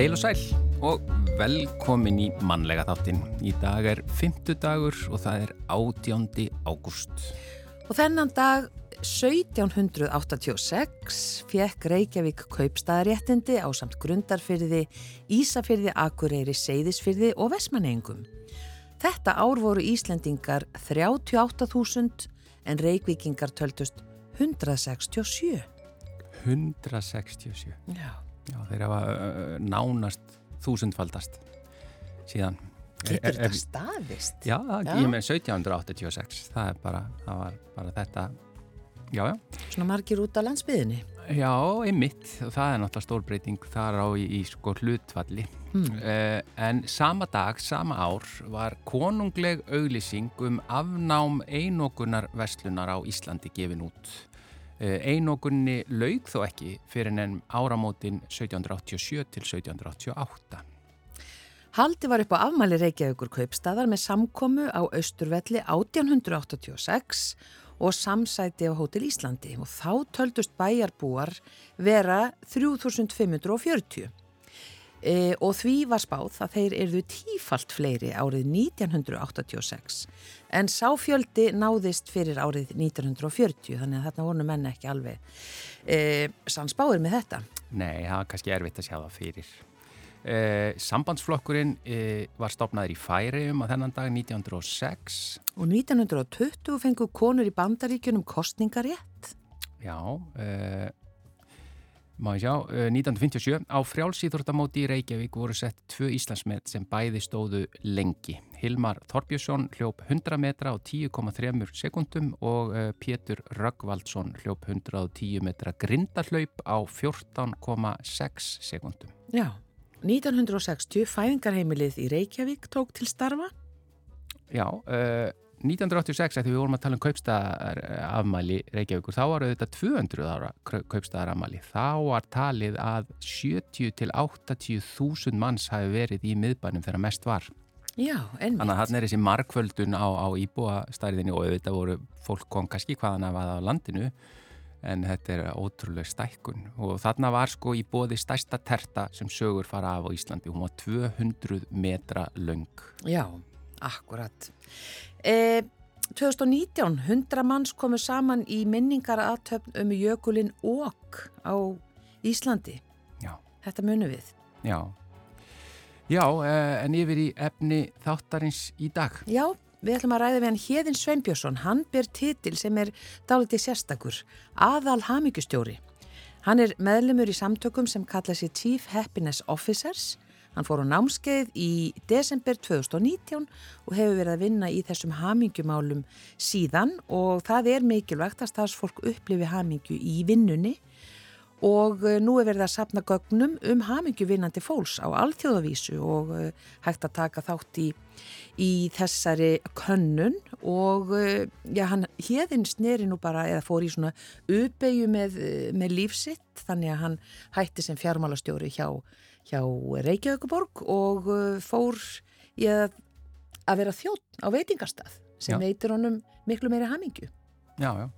Heil og sæl og velkomin í mannlega þáttin. Í dag er fymtudagur og það er 18. ágúst. Og þennan dag 1786 fekk Reykjavík kaupstaðaréttindi á samt grundarfyrði, Ísafyrði, Akureyri, Seyðisfyrði og Vesmanengum. Þetta ár voru Íslendingar 38.000 en Reykvíkingar töldust 167. 167. Já. Já, þeir hafa nánast þúsundfaldast síðan. Getur þetta staðist? Já, Já. ég með 1786. Það er bara, það var bara þetta. Já, já. Svona margir út á landsbyðinni. Já, einmitt. Það er náttúrulega stórbreyting þar á í, í sko hlutvalli. Hmm. Uh, en sama dag, sama ár var konungleg auglýsing um afnám einokunar verslunar á Íslandi gefin út. Uh, einokunni laug þó ekki fyrir en áramótin 1787 til 1788. Haldi var upp á afmæli Reykjavíkur kaupstaðar með samkomu á Austurvelli 1886 og samsæti á Hótel Íslandi og þá töldust bæjarbúar vera 3540. E, og því var spáð að þeir erðu tífalt fleiri árið 1986 en sáfjöldi náðist fyrir árið 1940 þannig að þarna voru menn ekki alveg e, sannspáir með þetta. Nei, það var kannski erfitt að sjá það fyrir. Uh, sambandsflokkurinn uh, var stopnaður í Færium á þennan dag 1906. Og 1920 fengu konur í bandaríkjunum kostningarétt. Já, uh, má ég sjá, uh, 1957 á frjálsýþórtamóti í Reykjavík voru sett tvö Íslandsmet sem bæði stóðu lengi. Hilmar Þorbjörnsson hljóp 100 metra á 10,3 sekundum og uh, Pétur Röggvaldsson hljóp 110 metra grindahlaup á 14,6 sekundum. Já. 1960 fæðingarheimilið í Reykjavík tók til starfa. Já, uh, 1986 þegar við vorum að tala um kaupstaðarafmæli Reykjavíkur, þá var þetta 200 ára kaupstaðarafmæli. Þá var talið að 70 til 80 þúsund manns hafi verið í miðbænum þegar mest var. Já, ennmitt. Þannig að þarna er þessi markvöldun á, á íbúastæriðinni og auðvitað voru fólk kom kannski hvaðan að vaða á landinu en þetta er ótrúlega stækkun og þarna var sko í bóði stærsta terta sem sögur fara af á Íslandi. Hún var 200 metra löng. Já, akkurat. E, 2019, 100 manns komu saman í minningar aðtöfn um jökulinn Ók á Íslandi. Já. Þetta munum við. Já, Já eh, en yfir í efni þáttarins í dag. Já, við ætlum að ræða við hann Hjeðin Sveinbjörnsson. Hann ber titil sem er dálítið sérstakur. Aðal hamingustjóri. Hann er meðlumur í samtökum sem kalla sér Chief Happiness Officers. Hann fór á námskeið í desember 2019 og hefur verið að vinna í þessum hamingjumálum síðan og það er mikilvægt að stafsfólk upplifi hamingju í vinnunni. Og eh, nú er verið að sapna gögnum um hamingjuvinnandi fólks á alþjóðavísu og eh, hægt að taka þátt í, í þessari könnun. Og eh, já, hann hérðin sneri nú bara eða fór í svona uppeyju með, með lífsitt þannig að hann hætti sem fjármálastjóri hjá, hjá Reykjavíkuborg og eh, fór í að, að vera þjótt á veitingarstað sem Já. veitir honum miklu meiri hamingju. Já, já.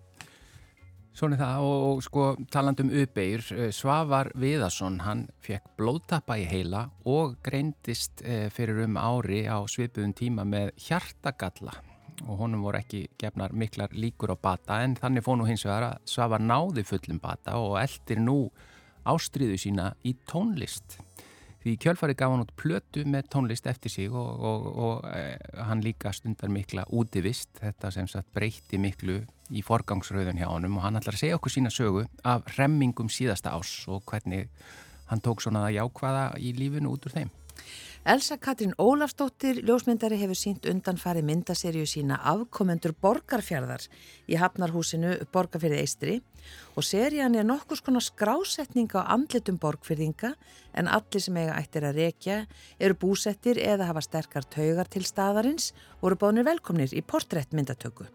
Svona það og, og sko talandum uppeyr, Svavar Viðarsson, hann fekk blóðtappa í heila og greindist eh, fyrir um ári á svipuðum tíma með hjartagalla og honum voru ekki gefnar miklar líkur á bata en þannig fór nú hins vegar að Svavar náði fullum bata og eldir nú ástriðu sína í tónlist. Því kjölfari gaf hann út plötu með tónlist eftir sig og, og, og eh, hann líka stundar mikla útivist, þetta sem sagt breytti miklu í forgangsröðun hjá honum og hann ætlar að segja okkur sína sögu af remmingum síðasta ás og hvernig hann tók svona jákvæða í lífinu út úr þeim. Elsa Katrín Ólafsdóttir, ljósmyndari, hefur sínt undanfari myndaserju sína afkomendur borgarfjörðar í hafnarhúsinu Borgarfjörði Eistri og serían er nokkus konar skrásetning á andlitum borgfyrðinga en allir sem eiga ættir að rekja eru búsettir eða hafa sterkar taugar til staðarins voru bónir velkomnir í portréttmyndatöku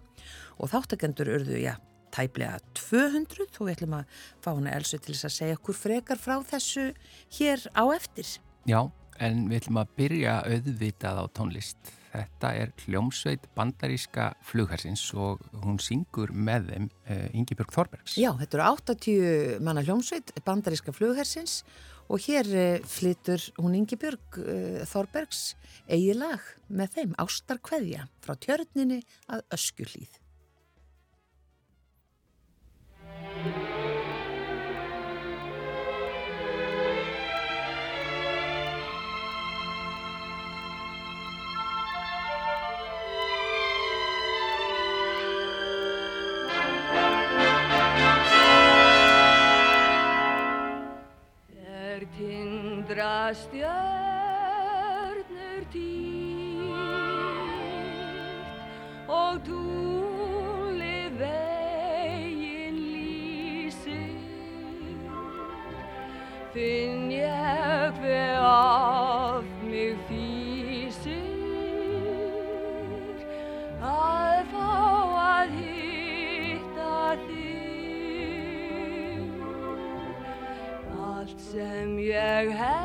og þáttakendur urðu, já, tæplega 200 og við ætlum að fá hana Elsu til þess að segja okkur frekar frá þessu hér á eftir. Já, En við ætlum að byrja auðvitað á tónlist. Þetta er hljómsveit bandaríska flughersins og hún syngur með þeim uh, Ingi Björg Þorbergs. Já, þetta eru 80 manna hljómsveit bandaríska flughersins og hér uh, flytur hún Ingi Björg uh, Þorbergs eigi lag með þeim Ástarkveðja frá tjörninni að öskjulíð. Stjörnur týrt og túli vegin lýsir. Finn ég hver af mig fýsir að fá að hitta þig. Allt sem ég hef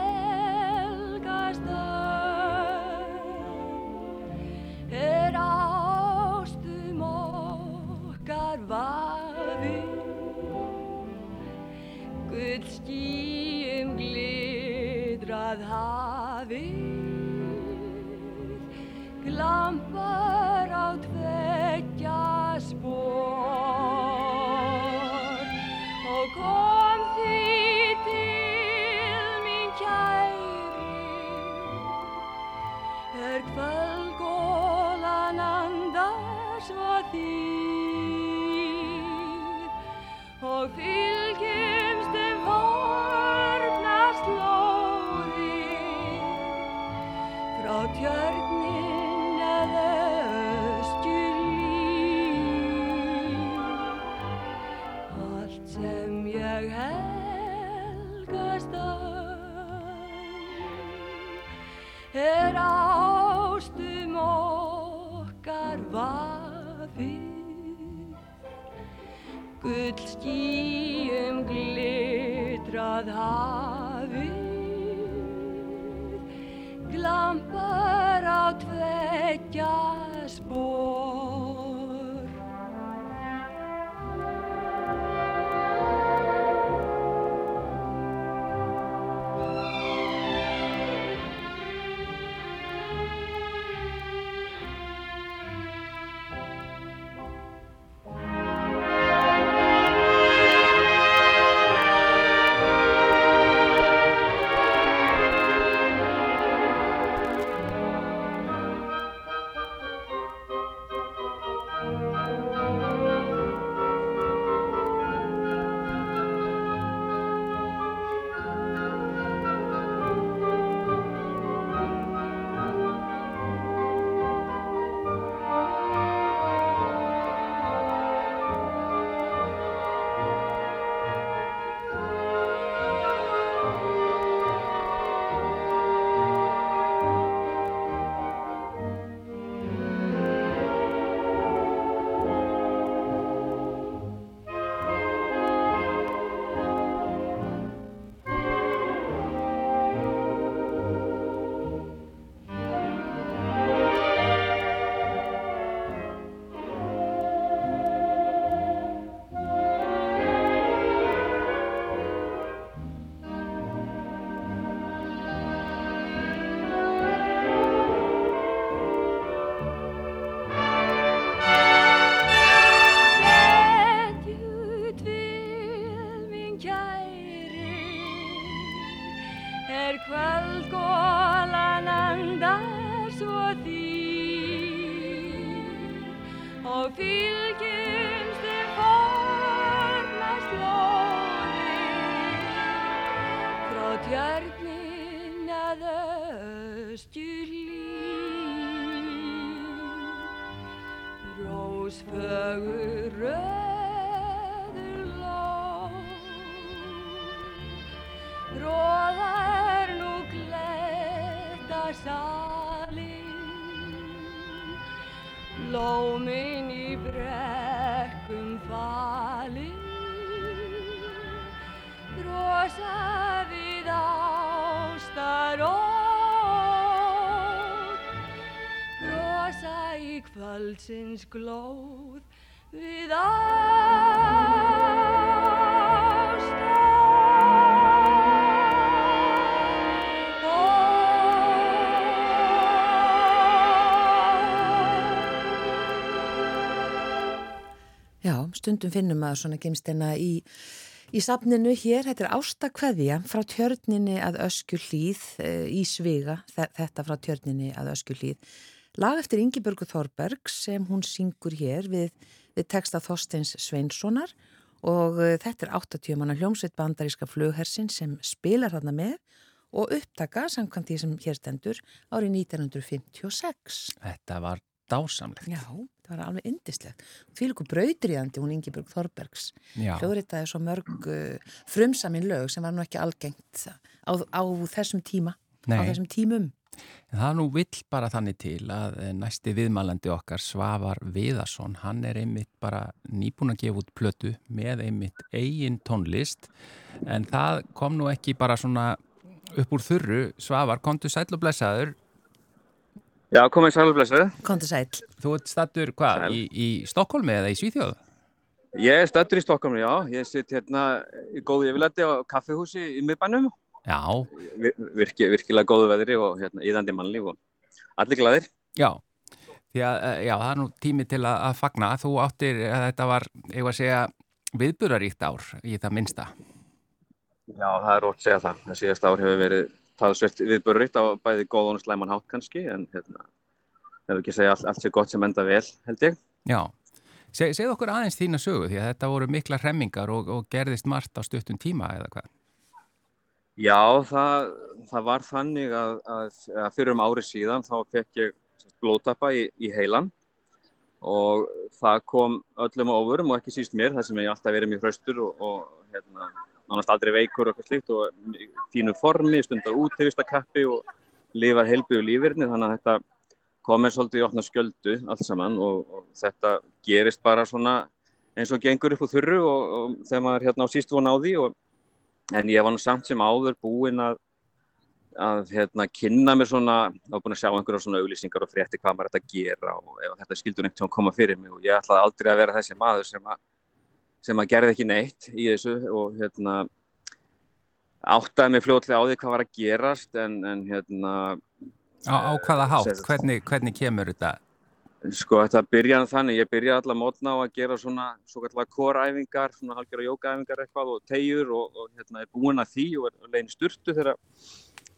kvöldsins glóð við ástæð Já, stundum finnum maður svona gemsteina í Í safninu hér, þetta er Ástakveðja frá tjörninni að ösku hlýð eh, í Sviga, þetta frá tjörninni að ösku hlýð. Lag eftir Ingeborgu Þorberg sem hún syngur hér við, við texta Þorsteins Sveinssonar og eh, þetta er 80 manna hljómsveit bandaríska flughersin sem spilar hana með og upptaka samkvæmt því sem hér stendur árið 1956. Þetta var dásamlegt. Já, það var alveg indislegt. Því líku brautriðandi hún Ingeborg Þorbergs. Hljóðritaði svo mörg uh, frumsamin lög sem var nú ekki algengt á, á þessum tíma, Nei. á þessum tímum. En það nú vill bara þannig til að eh, næsti viðmælandi okkar Svavar Viðarsson, hann er einmitt bara nýbúin að gefa út plötu með einmitt eigin tónlist en það kom nú ekki bara svona upp úr þurru. Svavar, kontu sæl og blessaður Já, komið sælublesu. Kontur sæl. Þú ert stattur hvað, í, í Stokkólmi eða í Svíþjóðu? Ég er stattur í Stokkólmi, já. Ég sitt hérna í góðu yfirleiti á kaffihúsi í miðbænum. Já. Virki, virkilega góðu veðri og hérna íðandi mannlíf og allir glæðir. Já. Já, eh, já, það er nú tími til að, að fagna. Þú áttir að eh, þetta var, ég var að segja, viðbúraríkt ár í það minnsta. Já, það er ótt að segja það. Það síðast ár hefur verið talsvert viðbörriðt á bæði góð og slæman hátt kannski en hérna, hefur ekki segja allt, allt sér gott sem enda vel held ég. Já, Se, segð okkur aðeins þína sögu því að þetta voru mikla remmingar og, og gerðist margt á stuttum tíma eða hvað? Já, það, það var þannig að, að, að fyrir um árið síðan þá fekk ég blótappa í, í heilan og það kom öllum ofurum og ekki síst mér þar sem ég alltaf verið mjög hraustur og, og hérna nánast aldrei veikur og eitthvað slikt og fínu formi, stundar úttevistakappi og lifar heilbyggu lífirni þannig að þetta komir svolítið í opna sköldu allt saman og, og þetta gerist bara svona eins og gengur upp á þurru og, og þegar maður hérna á síst von á því og, en ég var nú samt sem áður búinn að að hérna kynna mér svona og búinn að sjá einhverja svona auglýsingar og frétti hvað maður ætti að gera og ef þetta skildur neitt til að koma fyrir mig og ég ætlaði aldrei að vera þessi maður sem að sem að gerði ekki neitt í þessu og hérna áttaði mig fljóðlega á því hvað var að gerast en, en hérna Á, á hvaða hátt? Hvernig, hvernig kemur þetta? Sko þetta byrjaði þannig, ég byrjaði alltaf mótna á að gera svona svo kallar kóræfingar, svona halgjara jókaæfingar eitthvað og tegjur og, og hérna er búin að því og er legin sturtu þegar,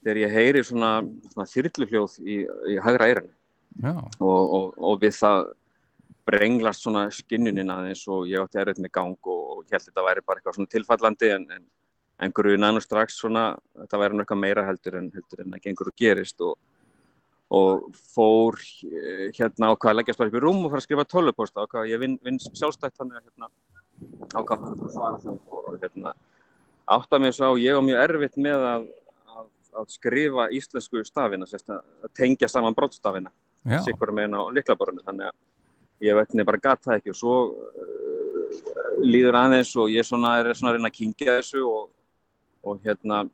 þegar ég heyri svona, svona þyrlufljóð í, í hægra eirinu og, og, og við það brenglast svona skinnuninn aðeins og ég átti erfitt með gang og held þetta væri bara eitthvað svona tilfallandi en, en, en grunaði nú strax svona þetta væri eitthvað meira heldur en heldur en það gengur og gerist og, og fór eh, hérna ákvað að leggjast bara upp í rúm og fara að skrifa tölvuposta ákvað ég vinn vin sjálfstætt þannig að hérna ákvað að svara það og hérna átt að mér svo ég var mjög erfitt með að, að, að skrifa íslensku stafina, að tengja saman brottstafina sikkur með henn á liklaborinu þannig að ég veit nefnir bara gata það ekki og svo uh, líður aðeins og ég svona er svona að reyna að kingja þessu og, og hérna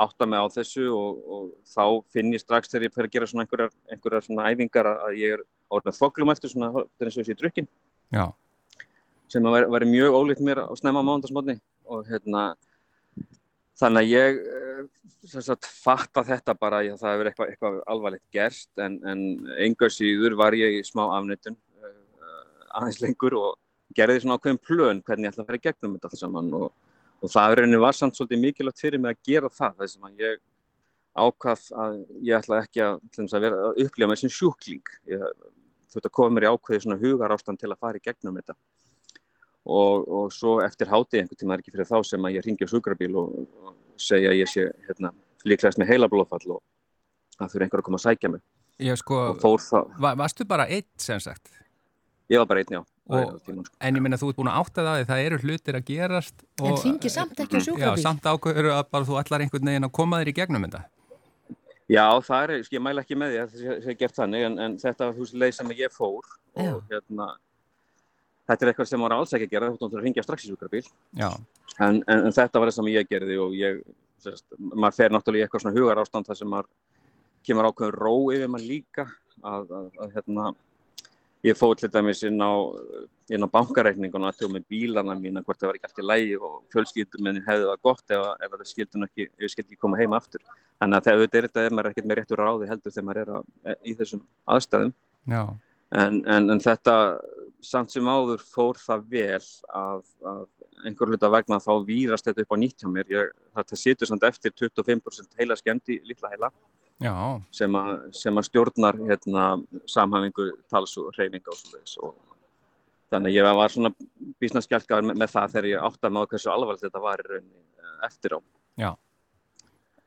átta mig á þessu og, og þá finn ég strax þegar ég fer að gera svona einhverjar, einhverjar svona æfingar að ég er orðin að þoklum eftir svona þess að ég sé drukkin Já. sem að veri mjög ólíkt mér á snemma mándagsmotni og hérna þannig að ég eh, sagt, fatta þetta bara að það hefur eitthvað, eitthvað alvarlegt gerst en, en enga síður var ég í smá afnöttun aðeins lengur og gerði svona ákveðin plön hvernig ég ætla að í gegnum þetta alls saman og, og það rauninni var samt svolítið mikilvægt fyrir mig að gera það þess að ég ákvað að ég ætla ekki að, að, vera, að upplifa mig sem sjúkling. Ég, þetta kom mér í ákveði svona hugar ástand til að fara í gegnum þetta. Og, og svo eftir hátið einhvern tíma er ekki fyrir þá sem að ég ringi á sjúkrabíl og, og segja að ég sé hérna, líklegast með heila blóðfall og að þurfa einhver að koma að sækja mig. Já sko, varstu bara eitt sem sagt? Ég var bara einn, já. Og, tíma, sko. En ég minna þú ert búin að átta það að það eru hlutir að gerast. Og, en hringi samt ekki á sjúkrabíl. Já, samt ákveður að bara þú allar einhvern veginn að koma þér í gegnum þetta. Já, það er, sko, ég mæla ekki með því að það sé gert þannig, en, en þetta var þú veist leið sem ég fór já. og hérna, þetta er eitthvað sem var alls ekki að gera, þú ættum að ringja strax í sjúkrabíl. Já. En, en, en þetta var það sem ég gerði og ég, sérst, maður fer náttúrulega í eitthvað svona hugar ástand þar sem maður kemur ákveður ró yfir maður líka að, að, að hérna, ég fóð til dæmis inn á, inn á bankareikningun og aðtöðum með bílana mína hvort það var ekki allt í lægi og fjölskyldum minni hefði það gott ef, ef það skildum ekki, skildi ekki koma heima aftur. Þannig að þegar þetta er þetta, er maður ekkert með réttur ráði heldur þegar maður er á, í þessum aðstæðum. Já. En, en, en þetta samt sem áður fór það vel að, að einhver hluta vegna þá výrast þetta upp á nýtt hjá mér. Ég, þetta situr samt eftir 25% heila skemmt í lilla heila sem, a, sem að stjórnar hérna, samhæfingu, tals og hreyfinga og svoleiðis og þannig ég var svona bísnaskjálkaður með, með það þegar ég átti að maður hversu alvarlega þetta var eh, eftir á. Já,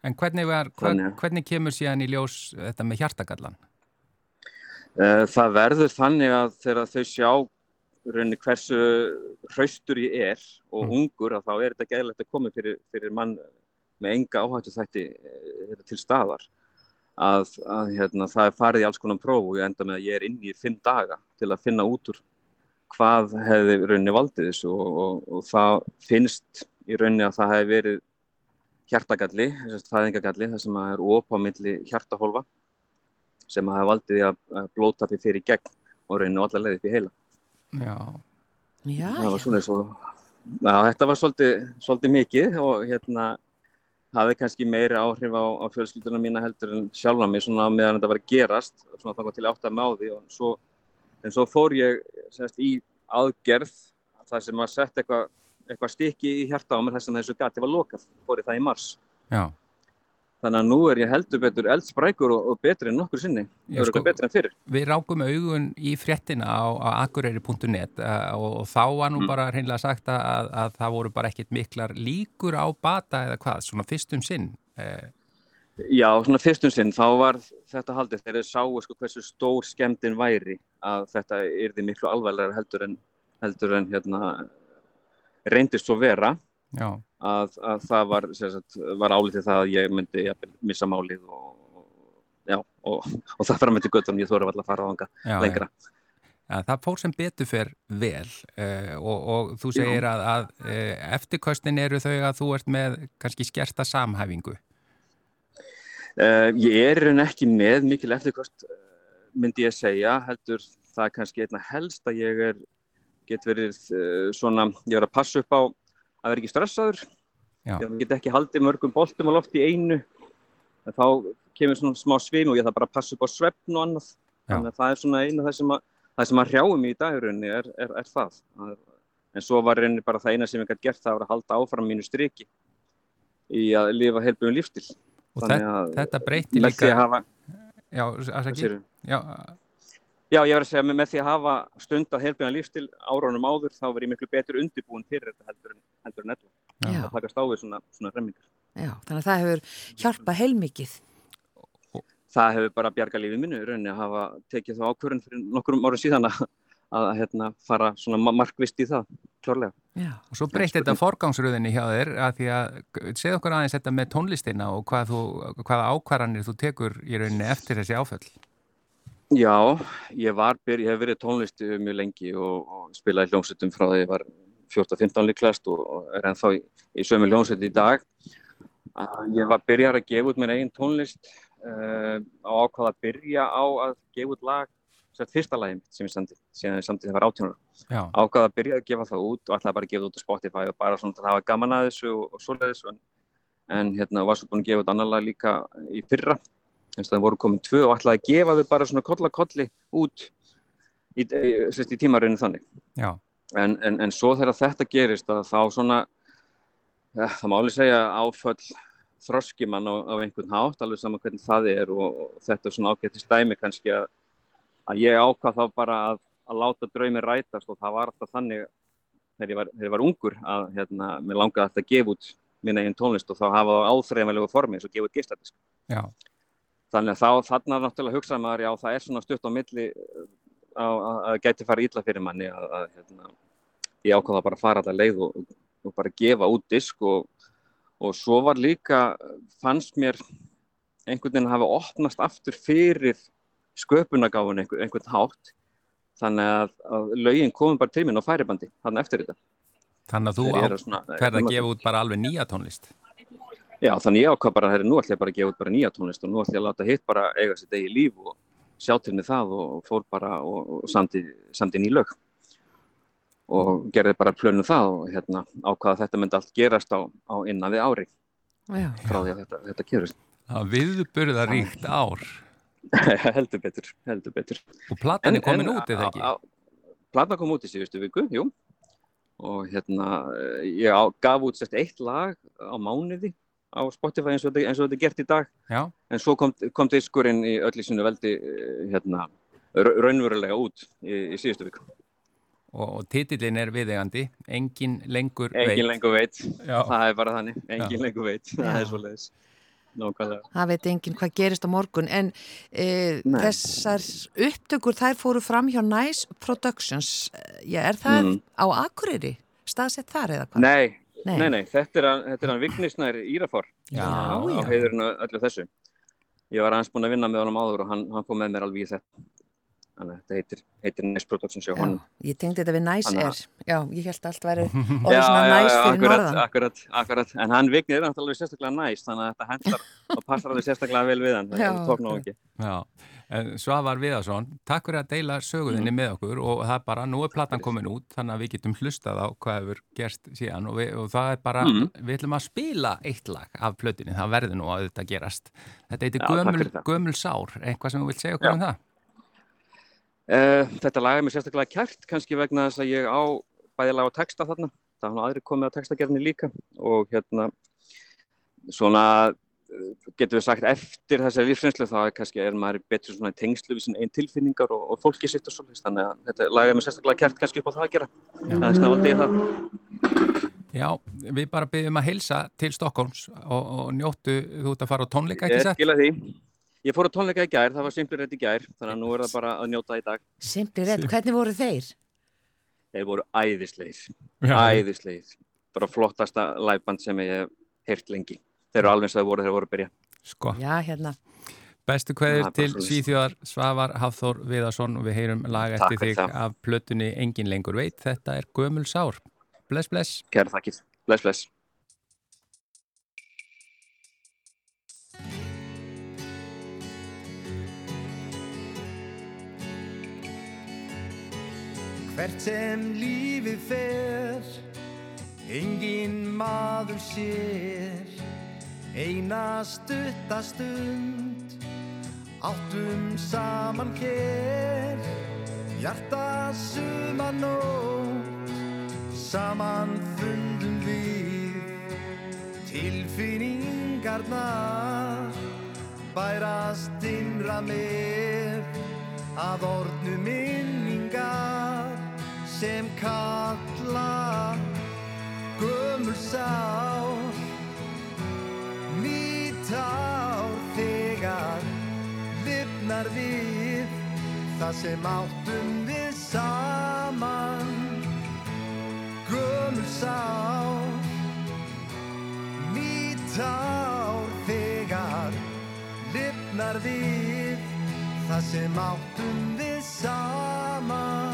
en hvernig, var, hvernig, hvernig kemur síðan í ljós þetta með hjartagallan? Eh, það verður þannig að þegar þau sjá rauninni hversu hraustur ég er og mm. ungur að þá er þetta gæðilegt að koma fyrir, fyrir mann með enga áhættu þætti eh, til staðar að, að hérna, það er farið í alls konar próf og ég enda með að ég er inni í fimm daga til að finna út úr hvað hefði rauninni valdið þessu og, og, og það finnst í rauninni að það hefði verið hjartagalli, þaðingagalli, það sem er ópámiðli hjartahólfa sem hafa valdið að blótapi fyrir gegn og rauninni allar leiði upp í heila. Já. Já, það var svona eins og, já, þetta var svolítið, svolítið mikið og hérna hafði kannski meiri áhrif á, á fjölskylduna mína heldur en sjálfa mig svona meðan þetta var að gerast svona þá kom til átt að máði og svo, en svo fór ég semst, í aðgerð þar sem að setja eitthvað eitthva stykki í hjarta á mér þess að þessu gati var lokað, fór ég það í mars. Já Þannig að nú er ég heldur betur eldsprækur og, og betri en nokkur sinni. Já, sko. Við rákum augun í fréttina á, á akureyri.net uh, og, og þá var nú mm. bara hreinlega sagt að, að það voru bara ekkit miklar líkur á bata eða hvað, svona fyrstum sinn. Uh. Já, svona fyrstum sinn. Þá var þetta haldið þegar þið sáu sko hversu stór skemmtin væri að þetta yrði miklu alvarlega heldur en, heldur en hérna, reyndist svo vera að, að það var, sagt, var álítið það að ég myndi ja, missa málið og, já, og, og það fram með til göttunum ég þóru alltaf að fara á hanga lengra. Ja, það fór sem betur fyrr vel uh, og, og þú segir já. að, að uh, eftirkostin eru þau að þú ert með kannski skersta samhæfingu. Uh, ég er en ekki með mikil eftirkost myndi ég segja, heldur það er kannski einna helst að ég er, get verið svona, ég er að passa upp á að vera ekki stressaður. Ég get ekki haldið mörgum boltum á loft í einu. En þá kemur svona smá svim og ég þarf bara að passa upp á svefn og annað. Já. þannig að það er svona eina það sem að, það sem að hrjáum í dagurunni er, er, er það. En svo var reyni bara það eina sem ég gæti gert það var að halda áfram mínu striki í að lifa heilbjörn lífstil og þetta breyti líka hafa... Já, að segja Já, Já, ég verði að segja með, með því að hafa stund að helbina lífstil áraunum áður þá verði ég miklu betur undirbúin fyrir þetta heldur en, heldur en ellum. Það takast á við svona, svona remmingar. Já, þannig að það hefur hjálpað heilmikið. Það hefur bara bjarga lífið minnu í rauninni að hafa tekið þá ákvörðun fyrir nokkur árum síðan að, að hérna, fara svona markvist í það, klárlega. Já, og svo breytti þetta forgangsröðinni hjá þér að því að segð okkur aðeins þetta með tónlistina og hvað þú, hvaða ákvarðanir þú tekur í rauninni eftir þessi áföll. Já, ég, var, ég hef verið tónlistu mjög lengi og, og spilaði hljómsveitum frá því ég var 14-15 líklast og, og er ennþá í, í sömu hljómsveit í dag. Ég var byrjar að gefa út mér einn tónlist uh, á ákvaða að byrja á að gefa út lag, sett fyrsta lagi sem ég samti, síðan ég samti þegar ég var 18 ára. Ákvaða að byrja að gefa það út og ætlaði bara að gefa það út á Spotify og bara svona til að hafa gaman að þessu og, og svoleiðis en, en hérna var svo búin að gefa út annar lag líka í fyrra og það voru komin tvö og ætlaði að gefa þau bara svona kollakolli út í, í, í tímarinu þannig. En, en, en svo þegar þetta gerist þá svona ja, það má alveg segja áföll þroskimann á, á einhvern hátt alveg saman hvernig það er og, og þetta er svona ágættist dæmi kannski að, að ég ákvað þá bara að, að láta draumi rætast og það var alltaf þannig þegar ég var, þegar ég var ungur að hérna, mér langaði alltaf að gefa út minna einn tónlist og þá hafa það áþreifanlegu formi eins og gefa út gistadisk Þannig að þá þarna náttúrulega hugsaðum maður, já það er svona stutt á milli að gæti fara ítla fyrir manni að, að hérna, ég ákvaða bara að fara alltaf leið og, og bara gefa út disk og, og svo var líka, fannst mér einhvern veginn að hafa opnast aftur fyrir sköpunagáfun einhvern, einhvern hátt þannig að, að lögin komum bara til minn á færibandi þannig eftir þetta. Þannig að þú ferði að gefa út bara alveg nýja tónlist? Já, þannig ég ákvað bara að nú ætlum ég bara að gefa út bara nýja tónlist og nú ætlum ég að láta hitt bara eiga sér degi líf og sjá til með það og fór bara og, og samti, samti nýlög og gerði bara plönu það og hérna ákvaða þetta myndi allt gerast á, á innan við ári Já. frá því að þetta, þetta gerist. Það viðburða ríkt ár heldur betur, heldur betur. og platan er komin út eða ekki? Platan kom út í síðustu viku, jú og hérna ég á, gaf út sérst eitt lag á mánuði á Spotify eins og þetta, eins og þetta er gert í dag Já. en svo kom, kom diskurinn í öll í sinu veldi hérna, raunverulega út í, í síðustu viku og, og titillin er viðegandi engin lengur veit engin lengur veit, Já. það er bara þannig engin Já. lengur veit, það er svo leiðis Nákvæmlega. Það veit enginn hvað gerist á morgun en e, þessar upptökur þær fóru fram hjá Nice Productions. Já, er það Mm. á Akureyri? Staðsett þar eða hvað? Nei, Nei. nei, nei, þetta er hann, þetta er hann Vignisnær Írafár Já, Já, á já. heiðurinn og öllu þessu. Ég var aðeins búinn að vinna með honum áður og hann, hann fór með mér alveg í þetta. Þannig að þetta heitir, heitir Nice Productions hjá Já, honum. ég tengdi þetta við Nice Air. Já, ég held að allt væri Já, orðið svona já, Nice já, fyrir norðan. akkurat, akkurat. En hann Vignir er náttúrulega sérstaklega næst, þannig að þetta hendar og passar alveg sérstaklega vel við hann. Já, Það tók ná ekki. Já, Svavar Viðarsson, takk fyrir að deila söguðinni Mm. með okkur og það er bara, nú er platan komin út þannig að við getum hlustað á hvað hefur gerst síðan og, við, og það er bara, Mm. við ætlum að spila eitt lag af plötinni, það verður nú að þetta gerast. Þetta heitir takk gömul, gömul Sár, eitthvað sem þú vilt segja okkur Já. um það? Uh, þetta lag er mér sérstaklega kært, kannski vegna þess að ég á bæði lag og texta þarna. Það hann aðri komið á textagerðinni líka og hérna svona getur við sagt eftir þessari lífsreynslu þá er kannski er maður betur svona í tengslu við sín einn tilfinningar og, og fólki sitt og svolítið þannig að þetta lag er mér sérstaklega kært kannski upp á það að gera. Það er snáðandi í það. Já, við bara byggjum að heilsa til Stokkólms og, og njóttu þú ert að fara á tónleika, ekki Ég sett? skila því. Ég fór á tónleika í gær, það var simplir rétt í gær, þannig að nú er það bara að njóta í dag. Simpli rétt, hvernig voru þeir? Þeir voru æðislegir, Já. æðislegir. Bara flottasta liveband sem ég hef heyrt lengi. Þeir eru alveg eins og þeir voru þegar þeir voru að byrja. Sko, Já, hérna. bestu Það er bara til. Svíþjóðar Svavar Hafþór Viðarsson og við heyrum lag eftir þig það. af plötunni Engin lengur veit. Þetta er gömul Sár. Bless, bless. Kæra þakkir. Bless, bless. Hvert sem lífið fer, engin maður sér, eina stuttastund, áttum saman hér, hjarta suman nótt, saman fundum við, tilfinningarnar, bærast innra mér, að orðnu minningar sem kalla gömul sár nýtt ár þegar lifnar við það sem áttum við saman. Gömul sár nýtt ár þegar lifnar við það sem áttum við saman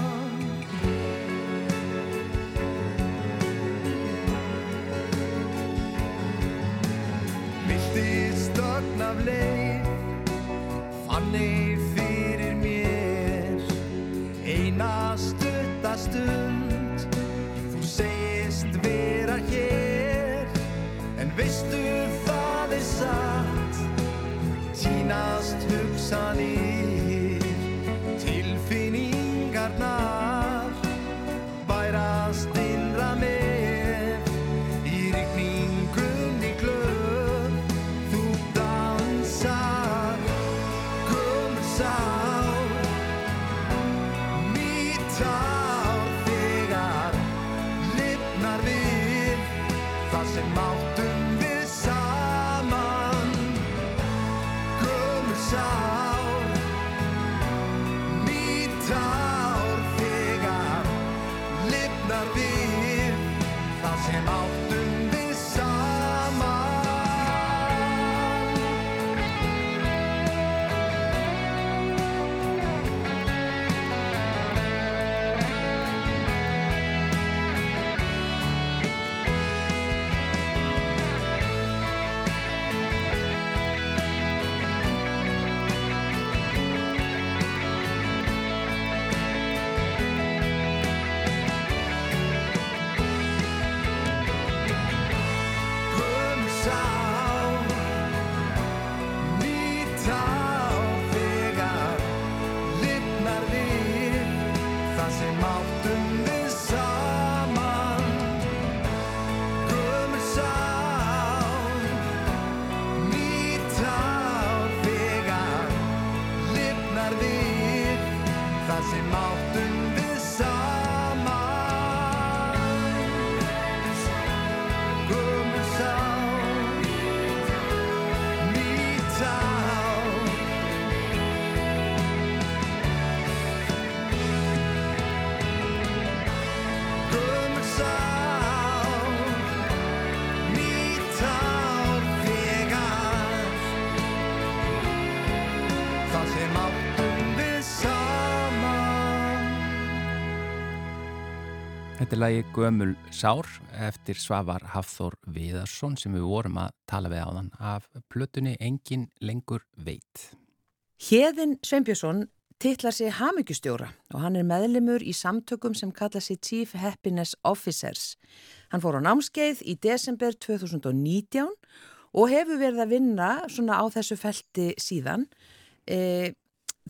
Þetta er lagi Gömul Sár eftir Svavar Hafþór Viðarsson sem við vorum að tala við áðan af plötunni Engin lengur veit. Hjeðin Sveinbjörnsson titlar sig hamingjustjóra og hann er meðlimur í samtökum sem kalla sig Chief Happiness Officers. Hann fór á námskeið í desember 2019 og hefur verið að vinna svona á þessu felti síðan. E,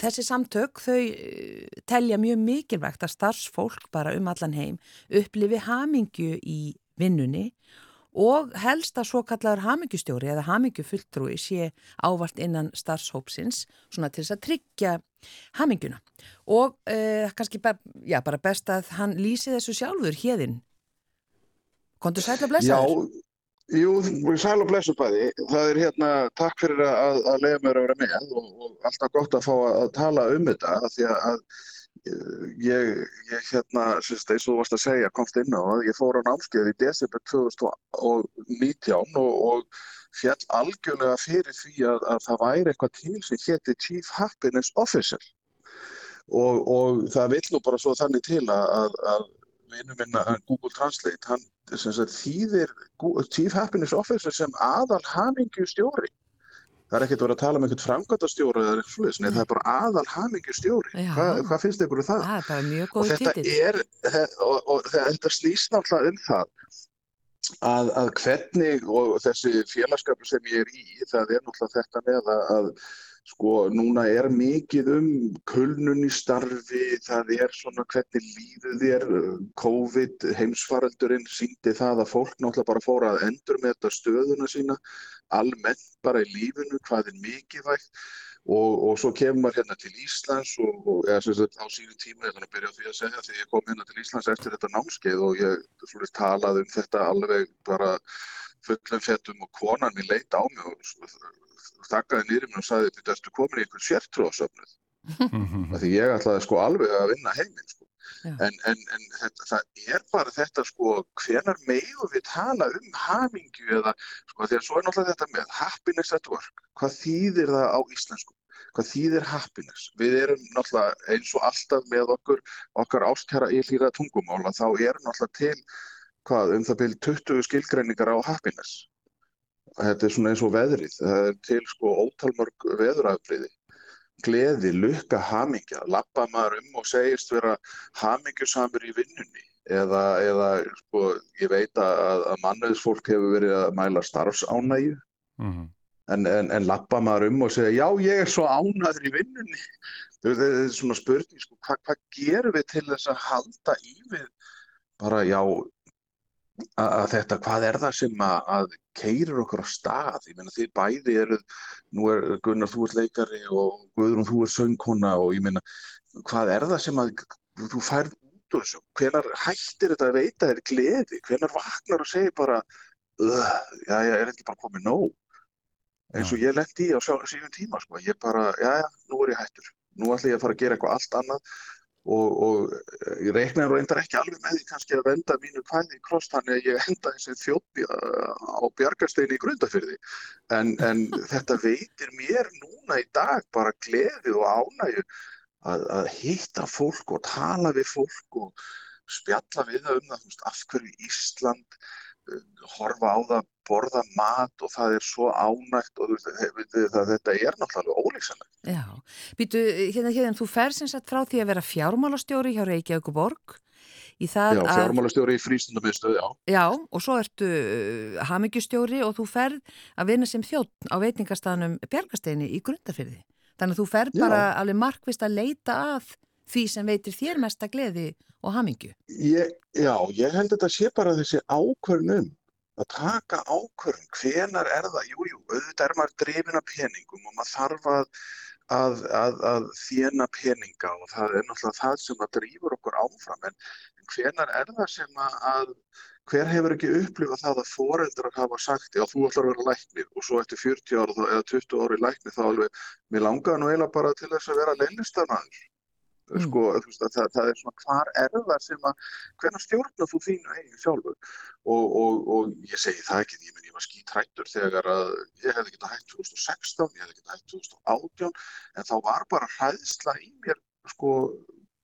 þessi samtök þau eh, telja mjög mikilvægt að starfsfólk bara um allan heim upplifi hamingju í vinnunni og helst að svo kallar hamingjustjóri eða hamingjufulltrúi sé ávart innan starfshópsins svona til þess að tryggja hamingjuna og uh, kannski bara, já, bara best að hann lýsi þessu sjálfur hérðin Kontur sæl að blessa þér? Já, jú, sæl og blessu bæði. Það er hérna, takk fyrir að, að leiða mér að vera með og, og alltaf gott að fá að tala um þetta því að, að ég, ég hérna, sérst, eins og þú varst að segja, komst inn á að ég fór á námskeið í desember 2019 og, og fjall algjörlega fyrir því að, að það væri eitthvað til sem hétti Chief Happiness Officer og, og það vill nú bara svo þannig til að, að vinnu minna Google Translate, hann sagt, þýðir Chief Happiness Officer sem aðal hamingju stjóri. Það er ekkert að vera að tala um einhvern framkvæmtastjóri eða eitthvað slúðis, nei það er bara aðal hamingju stjóri. Hva, hvað finnst ykkur um það? Það er bara mjög góð títill. Er, og, og þetta snýst náttúrulega um það að, að hvernig og þessi félagskapur sem ég er í, það er náttúrulega þetta með að, að Sko núna er mikið um kulnun í starfi, það er svona hvernig líður þér, COVID heimsfaraldurinn síndi það að fólk náttúrulega bara fóra að endur með þetta stöðuna sína, almennt bara í lífinu, hvað er mikilvægt. Og, og svo kemur maður hérna til Íslands og, og sem sagt á sínu tíma, ég þannig að byrja á því að segja því ég kom hérna til Íslands eftir þetta námskeið og ég svona talaði um þetta alveg bara fullum fettum og konan mín leita á mig og þakkaði nýri mér og sagði þetta ertu komin í einhvern sértróðsöfnuð því ég ætlaði sko alveg að vinna heiminn sko. en, en, en þetta, það er bara þetta sko hvenar megu við tala um hamingju eða sko því að svo er náttúrulega þetta með happiness at work, hvað þýðir það á íslensku? Hvað þýðir happiness? Við erum náttúrulega eins og alltaf með okkur okkar ástkjara í hlýra tungumála þá erum náttúrulega til hvað um það byrjum 20 skilgreiningar á happiness þetta er svona eins og veðrið, það er til sko ótalmörg veðurafbriði gleði, lukka, hamingja. Lappa maður um og segist vera hamingjusamur í vinnunni. Eða, eða sko ég veit að, að mannöðsfólk hefur verið að mæla starfsánægju. Mm -hmm. en, en, en lappa maður um og segja já ég er svo ánæður í vinnunni. Þetta er svona spurning sko, hvað hva gerum við til þess að halda í við? Bara já að þetta, hvað er það sem að, að keirir okkur á stað, ég meina þið bæði eru, nú er Gunnar þú ert leikari og Guðrún þú ert söngkona og ég meina, hvað er það sem að þú færð út úr þessu, hvenar hættir þetta að veita þér gleði, hvenar vaknar og segir bara, já, já, er ekki bara komið nóg, eins og ég lendi í á síðan tíma, sko, ég bara, já, já, nú er ég hættur, nú ætla ég að fara að gera eitthvað allt annað og, og ég reiknaði reyndar ekki alveg með því kannski að venda mínu kvæði í kross þannig að ég enda þessi þjópi á bjargarsteinu í grundafyrði en, en þetta veitir mér núna í dag bara gleði og ánægu að, að hitta fólk og tala við fólk og spjalla við það um það, af hverju Ísland horfa á það, borða mat og það er svo ánægt og það, þetta er náttúrulega ólíksanlegt. Já, býtu, hérna, hérna, þú fer sem sagt frá því að vera fjármálastjóri hjá Reykjavík borg Já, fjármálastjóri í frístundamiðstöð, já. Já, og svo ertu uh, hamingjustjóri og þú ferð að vinna sem þjótt á veitingastanum Bjargasteini í Grundafyrði. Þannig að þú ferð bara já. alveg markvist að leita að því sem veitir þér mesta gleði og hamingju? Ég, já, ég held þetta sé bara þessi ákvörnum að taka ákvörn, hvenar er það? Jújú, jú, auðvitað er maður drefin af peningum og maður þarf að, að, að, að þjena peninga og það er náttúrulega það sem að drýfur okkur áfram en hvenar er það sem að hver hefur ekki upplifað það að foreldrar hafa sagt já þú ætlar að vera læknir og svo eftir 40 ára eða 20 ári læknir þá alveg, mér langaði nú eiginlega bara til þess að vera leilistanaður Mm. Sko, það, það er svona hvar er það sem að hvernig stjórnar þú þínu eigin sjálfur og, og, og ég segi það ekki ég, ég var skítrættur þegar að ég hefði getað hægt 2016, ég hefði getað hægt 2018 en þá var bara hræðsla í mér sko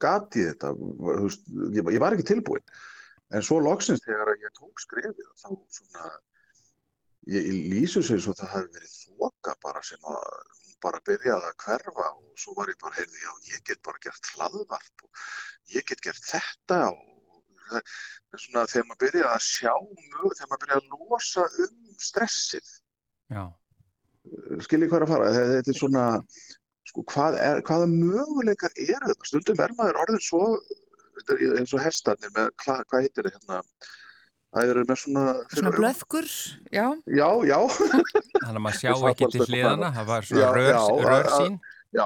gatið þetta veist, ég, ég var ekki tilbúin En svo loksins þegar að ég tók skrefið þá svona, ég, ég lýsu sér svo það hafi verið þoka bara sem að bara byrjaði að hverfa og svo var ég bara, heyrði, já, ég get bara gert hlaðvarp og ég get gert þetta og það er svona þegar maður byrjaði að sjá mjög, þegar maður byrjaði að losa um stressið, Já, skiljið hvað er að fara, þetta þetta er svona, sko, hvað er, hvaða möguleikar eru þetta? Stundum er maður orðin svo, þetta er eins og hestarnir með, hvað, hvað heitir þetta hérna, það eru með svona, Svona blöðkur, já. Já, já, þannig að maður sjá ekki til hliðana, það var svona Já, rör, já, að- rörsýn. já,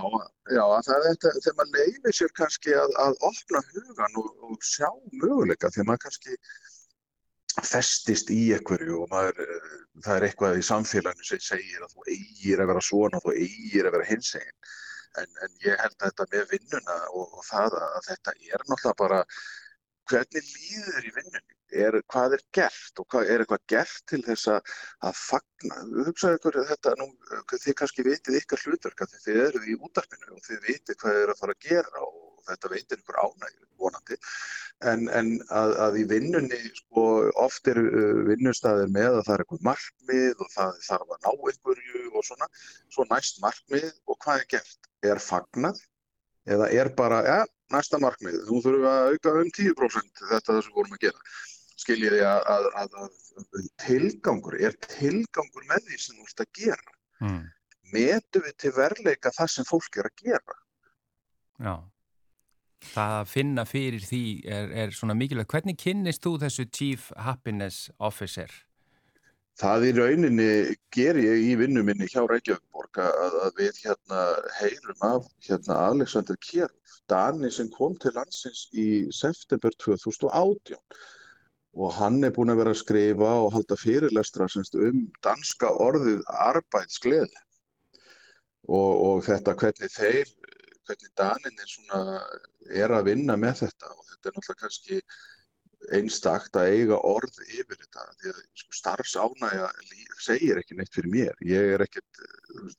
já, það er þetta, þegar maður leifir sér kannski að, að opna hugan og, og sjá möguleika, þegar maður kannski festist í einhverju og maður, eh, það er eitthvað í samfélaginu sem segir að þú eigir að vera svona, þú eigir að vera hinsegin. En, en ég held að þetta með vinnuna og, og það að þetta er náttúrulega bara hvernig líður í vinnunni, er, hvað er gert og hvað er eitthvað gert til þess að, að fagna. Hugsaðu ykkur þetta, nú, þið kannski vitið ykkar hlutverk að þið eruð í útarpinu og þið vitið hvað þið eru að fara að gera og þetta veitir ykkur ánægju vonandi. En, en að, að í vinnunni, sko, oft eru uh, vinnustæðir með að það er eitthvað markmið og það þarf að ná einhverju og svona, svo næst markmið og hvað er gert? Er fagnað eða er bara, ja, næsta markmið, nú þurfum að auka um 10% þetta sem við vorum að gera. Skiljiði að, að, að, að tilgangur, er tilgangur með því sem þú ert að gera? Mm. Metu við til verleika það sem fólk er að gera? Já. Það að finna fyrir því er, er svona mikilvægt. Hvernig kynnist þú þessu Chief Happiness Officer? Það í rauninni ger ég í vinnu minni hjá Reykjavíkborg að, að við hérna heyrum af hérna Alexander Kjærf, Dani sem kom til landsins í september 2018 og hann er búinn að vera að skrifa og halda fyrirlestra semst, um danska orðið arbeidsgleði. Og, og þetta hvernig þeir, hvernig Danin er svona, er að vinna með þetta. Og þetta er náttúrulega kannski einstakt að eiga orð yfir þetta því að sko, starfsánægja segir ekki neitt fyrir mér. Ég er ekkert,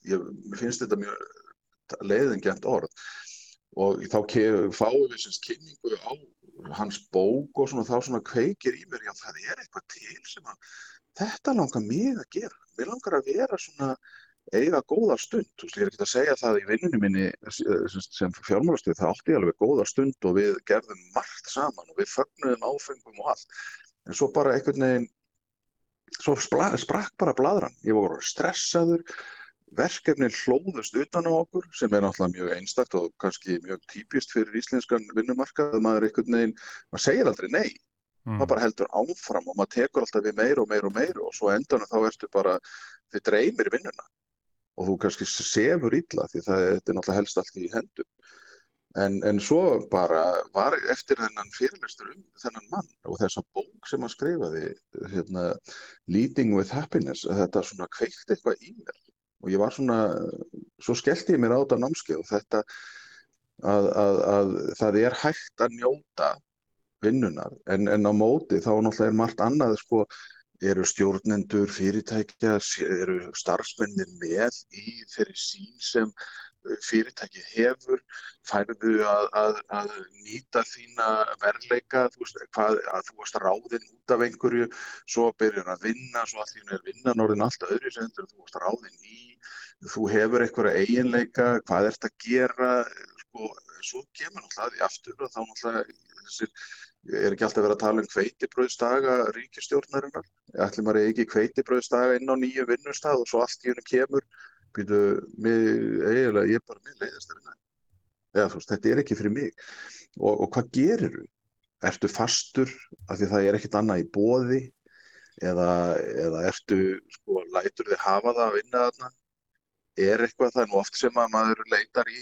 ég mér finnst þetta mjög leiðingjant orð. Og þá fáum við semst kynningu á hans bók og svona þá svona kveikir í mér já það er eitthvað til sem að þetta langar mig að gera. Mér langar að vera svona eiga góða stund, þú veist, ég er ekki að segja það í vinnunni minni sem, sem fjármálastuð, það átti alveg góða stund og við gerðum margt saman og við fögnuðum áfengum og allt, en svo bara einhvern veginn, svo sprakk bara bladran, ég var stressaður, verkefnin hlóðust utan á okkur sem er náttúrulega mjög einstakt og kannski mjög típist fyrir íslenskan vinnumarkað, maður einhvern veginn, maður segir aldrei nei, Mm. maður bara heldur áfram og maður tekur alltaf við meira og meira og meira og svo endanum þá ertu bara, þið dreymir vinnuna og þú kannski sefur illa því það er náttúrulega helst allt í hendum. En, en svo bara var eftir þennan fyrirlestur um þennan mann og þessa bók sem hann skrifaði, hérna, Leading with Happiness, að þetta svona kveikt eitthvað í mér og ég var svona, svo skellti ég mér á þetta námskeið og þetta að, að, að það er hægt að njóta vinnunar en, en á móti þá náttúrulega er margt annað sko eru stjórnendur fyrirtækja, eru starfsmennir með í þeirri sín sem uh, fyrirtæki hefur, færðu að, að, að nýta þína verleika, þú veist, hvað, að þú varst ráðinn út af einhverju, svo byrjar að vinna, svo að þín er vinnan orðin allt öðru sem þú varst ráðinn í, þú hefur einhverja eiginleika, hvað ert að gera, sko, svo kemur náttúrulega því aftur og þá náttúrulega þessir er ekki alltaf verið að tala um kveitibröðsdaga ríkistjórnarinnar. Ætlum maður ekki kveitibröðsdaga inn á nýju vinnustad og svo allt í hennu kemur, býtu, eiginlega ég er bara með leiðast þarna. Eða þú veist, þetta er ekki fyrir mig. Og, og hvað gerir þú? Ertu fastur af því það er ekkert annað í boði eða, eða ertu, sko, lætur þið hafa það að vinna þarna? Er eitthvað það nú oft sem að maður leitar í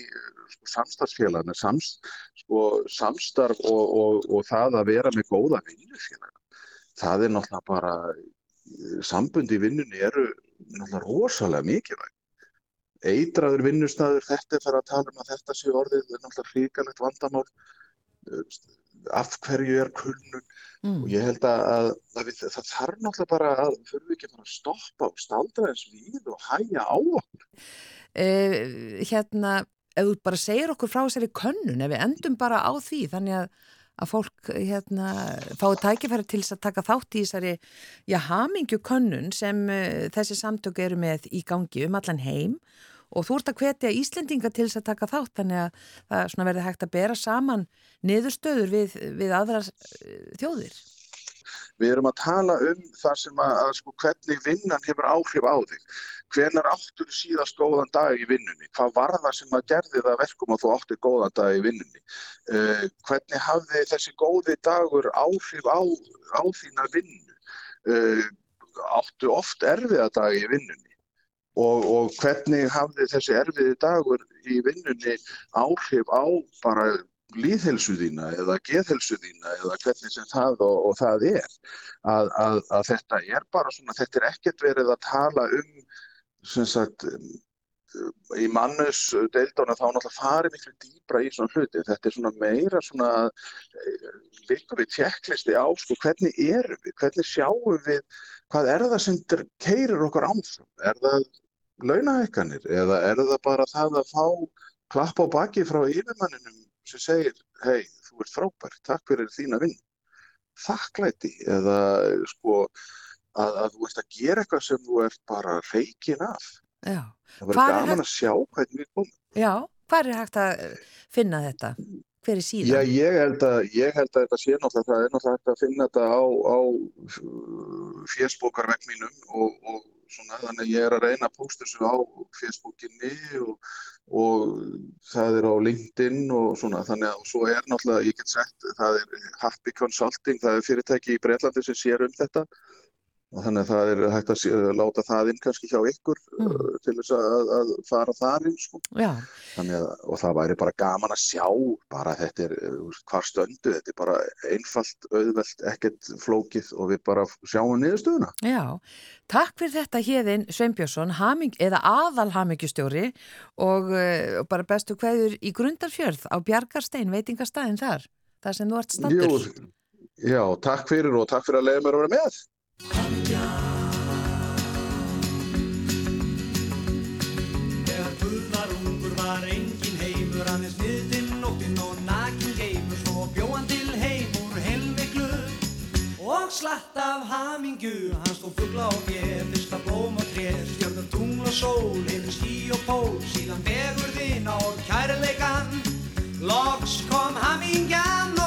sko, samstarfsfélagana, sams, sko, samstarf og, og, og það að vera með góða vinnufélaga. Það er náttúrulega bara, sambundi í vinnunni eru náttúrulega rosalega mikilvæg. Eitraður vinnustæður, þetta er fyrir að tala um að þetta sé orðið, náttúrulega hrikalegt vandamál. Af hverju er kulnun? Mm. Og ég held að, að, við, það þarf náttúrulega bara að við ekki að fara að stoppa og staldra eins við og hæja á okkur. Uh, hérna, ef þú bara segir okkur frá þessari könnun, ef við endum bara á því, þannig að, að fólk hérna fái tækifæri til þess að taka þátt í þessari hamingju könnun sem uh, þessi samtök eru með í gangi um allan heim og þú ert að hvetja Íslendinga til þess að taka þátt þannig að það verði hægt að bera saman niðurstöður við, við aðra uh, þjóðir. Við erum að tala um það sem að, að sko, hvernig vinnan hefur áhrif á þig. Hvenar áttur síðast góðan dag í vinnunni? Hvað var það sem að gerði það verkum að þú átti góðan dag í vinnunni? Uh, hvernig hafði þessi góði dagur áhrif á, á þína vinnu? Uh, áttu oft erfiða dag í vinnunni? Og, og hvernig hafði þessi erfiði dagur í vinnunni áhrif á bara líðhelsu þína eða geðhelsu þína eða hvernig sem það og, og það er? Að, að, að þetta er bara svona, þetta er ekkert verið að tala um sem sagt í mannus deildóna þá náttúrulega farið miklu dýbra í svona hluti. Þetta er svona meira svona líka við tjekklisti á sko hvernig erum við, hvernig sjáum við hvað er það sem keirir okkur ámfram, er það launahækkanir eða er það bara það að fá klapp á baki frá yfirmanninum sem segir, hei, þú ert frábær, takk fyrir þína vinn. Þakklæti eða sko að, að þú veist að gera eitthvað sem þú ert bara reikin af. Já. Það verður gaman hægt... að sjá hvernig við komum. Já, hvað er hægt að finna þetta? Hver er síðan? Já, ég held að, ég held að þetta sé náttúrulega, það er náttúrulega hægt að finna þetta á, á fésbókarvegg mínum og, og svona, þannig að ég er að reyna að posta þessu á fésbókinni og og það er á LinkedIn og svona þannig að svo er náttúrulega, ég get sett, það er Happy Consulting, það er fyrirtæki í Breitlandi sem sér um þetta þannig að það er hægt að láta það inn kannski hjá ykkur mm. uh, til þess að, að fara þar inn sko. að, og það væri bara gaman að sjá bara þetta er hvar stöndu, þetta er bara einfalt, auðvelt, ekkert flókið og við bara sjáum niðurstöðuna. Já, takk fyrir þetta hérðin Sveinbjörnsson, eða aðal hamingjustjóri og uh, bara bestu hverjur í Grundarfjörð á Bjarkarstein, veitingastæðin þar, þar sem þú ert stattur. Já, takk fyrir og takk fyrir að leiða mér að vera með. Og og slatt af hamingju. Hann stóð fuggla á fér fyrsta blóm og tré stjörnur tungl og sól yfir skí og pól. Síðan vegur þinn á kærleikan loks kom og hamingjan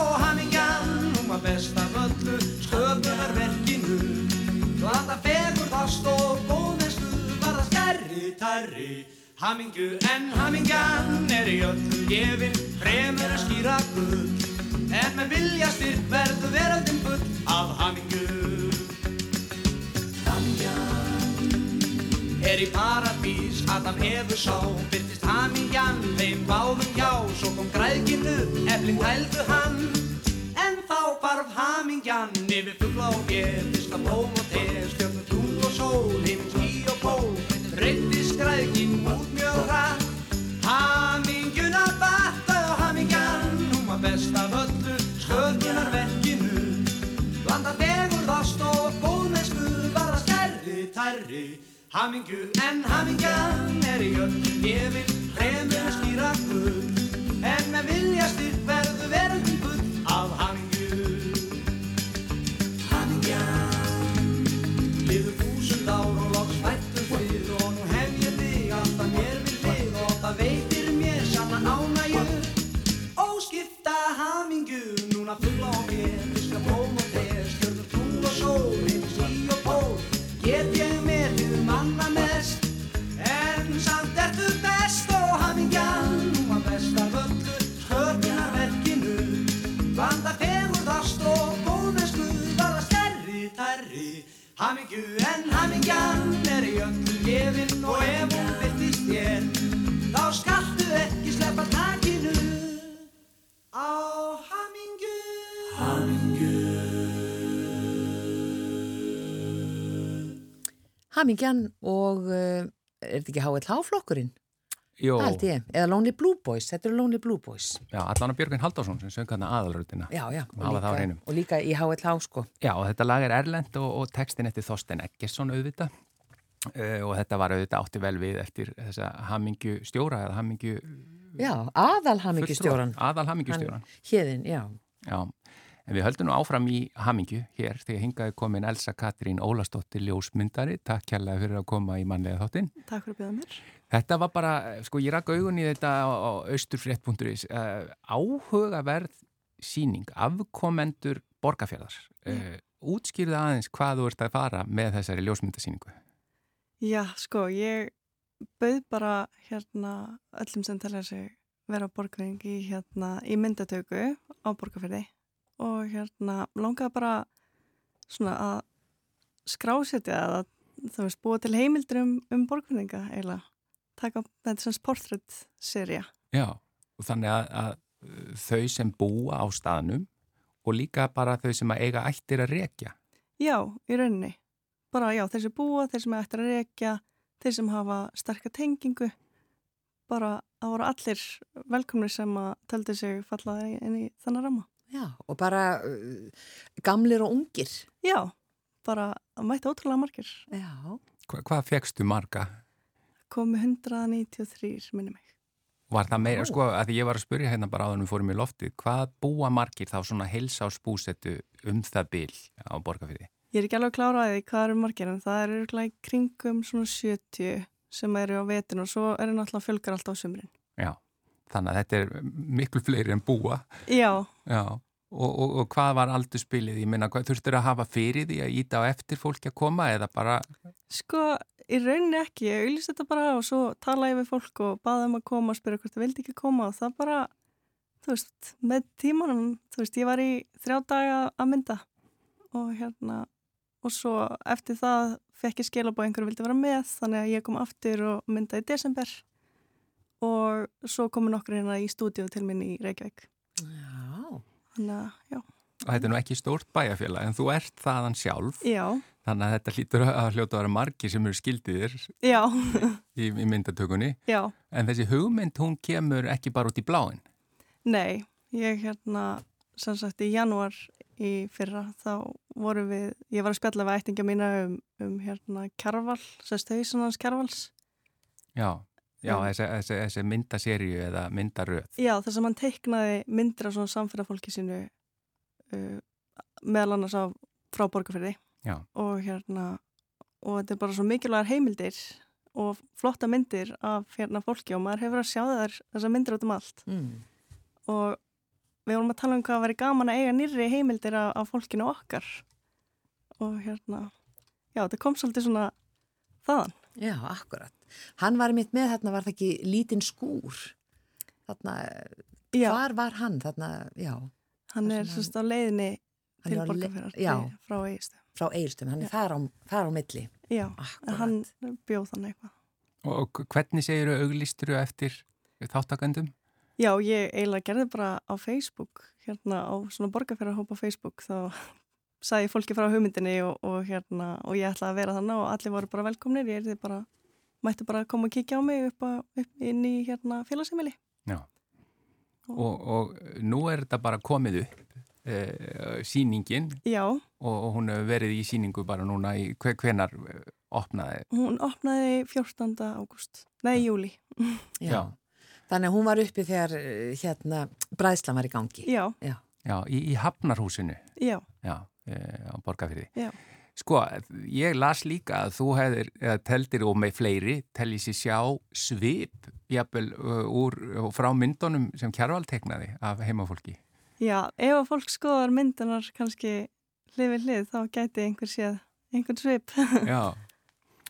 tærri. Hamingju en hamingjan er í öllum gefin fremur að skýra gull. En með vilja styrk verðu veröldin full af hamingju. Hamingjan er í paradís Adam hefur sá. Byrtist hamingjan þeim báðum hjá Svo kom græðkinu, efling hældu hann. En þá barf hamingjan yfir fuggla og gér Fiska blóm og te, stjörnur tungl og sól Himins skí og pól Skræðkinn út mjög hratt. Hamingjuna batta og hamingjan Hún var best af öllu sköðunarverkinu Blanda fegurðast og góðmennsku Var það stærri, tærri. Hamingju en hamingjan Er í öllum gefin Fremur að skýra gull En með vilja styrk verðu verðum Hamingju en hamingjan er í öllu gefin og ef hún byrtist þér þá skaltu ekki sleppa takinu á hamingju Hamingju Hamingjan og uh, er þetta ekki HLH-flokkurinn? Jó, Það held ég, eða Lonely Blue Boys, þetta eru Lonely Blue Boys. já, allan að Björgvin Halldórsson sem söng hann aðalrutina. Já, já, á og líka, og líka í HLH sko. Já, og þetta lag er erlend og, og textin eftir Þorstein Eggersson auðvitað uh, og þetta var auðvitað átti vel við eftir þessa hamingju stjóra eða hamingju Já, aðal hamingjustjóran. aðal hamingjustjóran. Hérðin, já. Já, En við höldum nú áfram í Hamingju hér þegar hingaði komin Elsa Katrín Ólastóttir ljósmyndari. Takk kærlega fyrir að koma í mannlega þáttinn. Takk fyrir að bjóða mér. Þetta var bara, sko ég rakk augun í þetta á, austurfrétt.is. Uh, áhugaverð síning, afkomendur borgarfjörðar. Uh, útskýrðu aðeins hvað þú ert að fara með þessari ljósmyndasíningu. Já, sko, ég bauð bara hérna öllum sem telja sig vera borgarfjörðing í, hérna, í myndatöku á borgarfjörði og hérna langaði bara svona að skrásetja að það veist búa til heimildur um, um borgarfjörðinga eiginlega. Taka þetta svona portrétt-serja. Já, og þannig að, að þau sem búa á staðnum og líka bara þau sem að eiga ættir að rekja. Já, í rauninni. Bara já, þeir sem búa, þeir sem ættir að rekja, þeir sem hafa starka tengingu. Bara það voru allir velkomnir sem að töldi sig fallaði inn í þannig rama. Já, og bara uh, gamlir og ungir. Já, bara mæta ótrúlega margir. Já. Hva, hvað fegstu marga? Komi 193, minni mig. Var það meira, sko, að því ég var að spurja hérna bara á þannig fórum í loftið, hvað búa margir þá svona heilsásbúsettu um það bil á borgarfyrði? Ég er ekki alveg að klára að því hvað eru margir en það eru í kringum svona 70 sem eru á vetin og svo eru náttúrulega fjölgar alltaf á sumrin. Já, þannig að þetta er miklu fleiri en búa. Já. Já, og, og, og hvað var aldurspilið? Ég minna, þurftur að hafa fyrir því að íta á eftir fólki að koma eða bara... Sko, í rauninni ekki, ég auðvist þetta bara og svo talaði við fólk og baði um að koma og spyrja hvort það vildi ekki koma og það bara, þú veist, með tímanum, þú veist, ég var í þrjá daga að mynda og hérna, og svo eftir það fekk ég skilabóð einhverju vildi vera með þannig að ég kom aftur og myndaði í desember og svo komu nokkur hérna í stúdíu til minn í Reykjavík. Já. Þannig að, já. Og þetta er nú ekki stórt bæjarfélag en þú ert þaðan sjálf. Já. Þannig að þetta hlýtur að hljóta að vera margir sem eru skildiðir Já. í, í myndatökunni. Já. En þessi hugmynd, hún kemur ekki bara út í bláin? Nei, ég hérna, sem sagt í janúar í fyrra, þá voru við, ég var að spjalla við ættinga mína um, um hérna Kjærval, sérst hausunans Kjærvals. Já, já, um, þessi, þessi, þessi myndaserju eða myndaröð. Já, þess að mann teiknaði myndir af svona samfélagfólki sínu uh, meðal annars á frá borgarferði. Já. Og hérna, og þetta er bara svo mikilvægar heimildir og flotta myndir af hérna fólki og maður hefur að sjá þær þessar myndir út um allt. Mm. Og við vorum að tala um hvað að vera gaman að eiga nýri heimildir af, af fólkinu okkar og hérna já, þetta kom svolítið svona þaðan. Já, akkurat. Hann var mitt með þarna, var það ekki lítinn skúr þarna, já. hvar var hann þarna, já. Hann er sérst á leiðinni til borgarferðar frá Eirstum. Frá Eirstum, hann er þar á, þar á milli. Já, akkurat. hann bjóð þannig eitthvað. Og hvernig segir þau auglisturu eftir þáttakandum? Já, ég eiginlega gerði bara á Facebook, hérna á svona borgarferðarhópa Facebook, þá sagði fólki frá hugmyndinni og, og hérna, og ég ætlaði að vera þannig og allir voru bara velkomnir, ég er því bara, mætti bara koma og kíkja á mig upp, að, upp inn í hérna félagsheimili. Já, og, og nú er þetta bara komið upp, e, síningin, Já. Og, og hún hefur verið í síningu bara núna í hver, hvenar opnaði? Hún opnaði 14. ágúst, nei, júli. Já. Já. Þannig að hún var uppi þegar hérna bræðslan var í gangi. Já. Já, Já í, í Hafnarhúsinu. Já. Já, e, á Borgafyrði. Já. Sko, ég las líka að þú hefðir, eða teldir og með fleiri, telli sér sjá svip, jafnvel, úr, frá myndunum sem Kjærvald teknaði af heimafólki. Já, ef að fólk skoðar myndunar kannski hlið við hlið, þá gæti einhver séð einhvern svip. Já.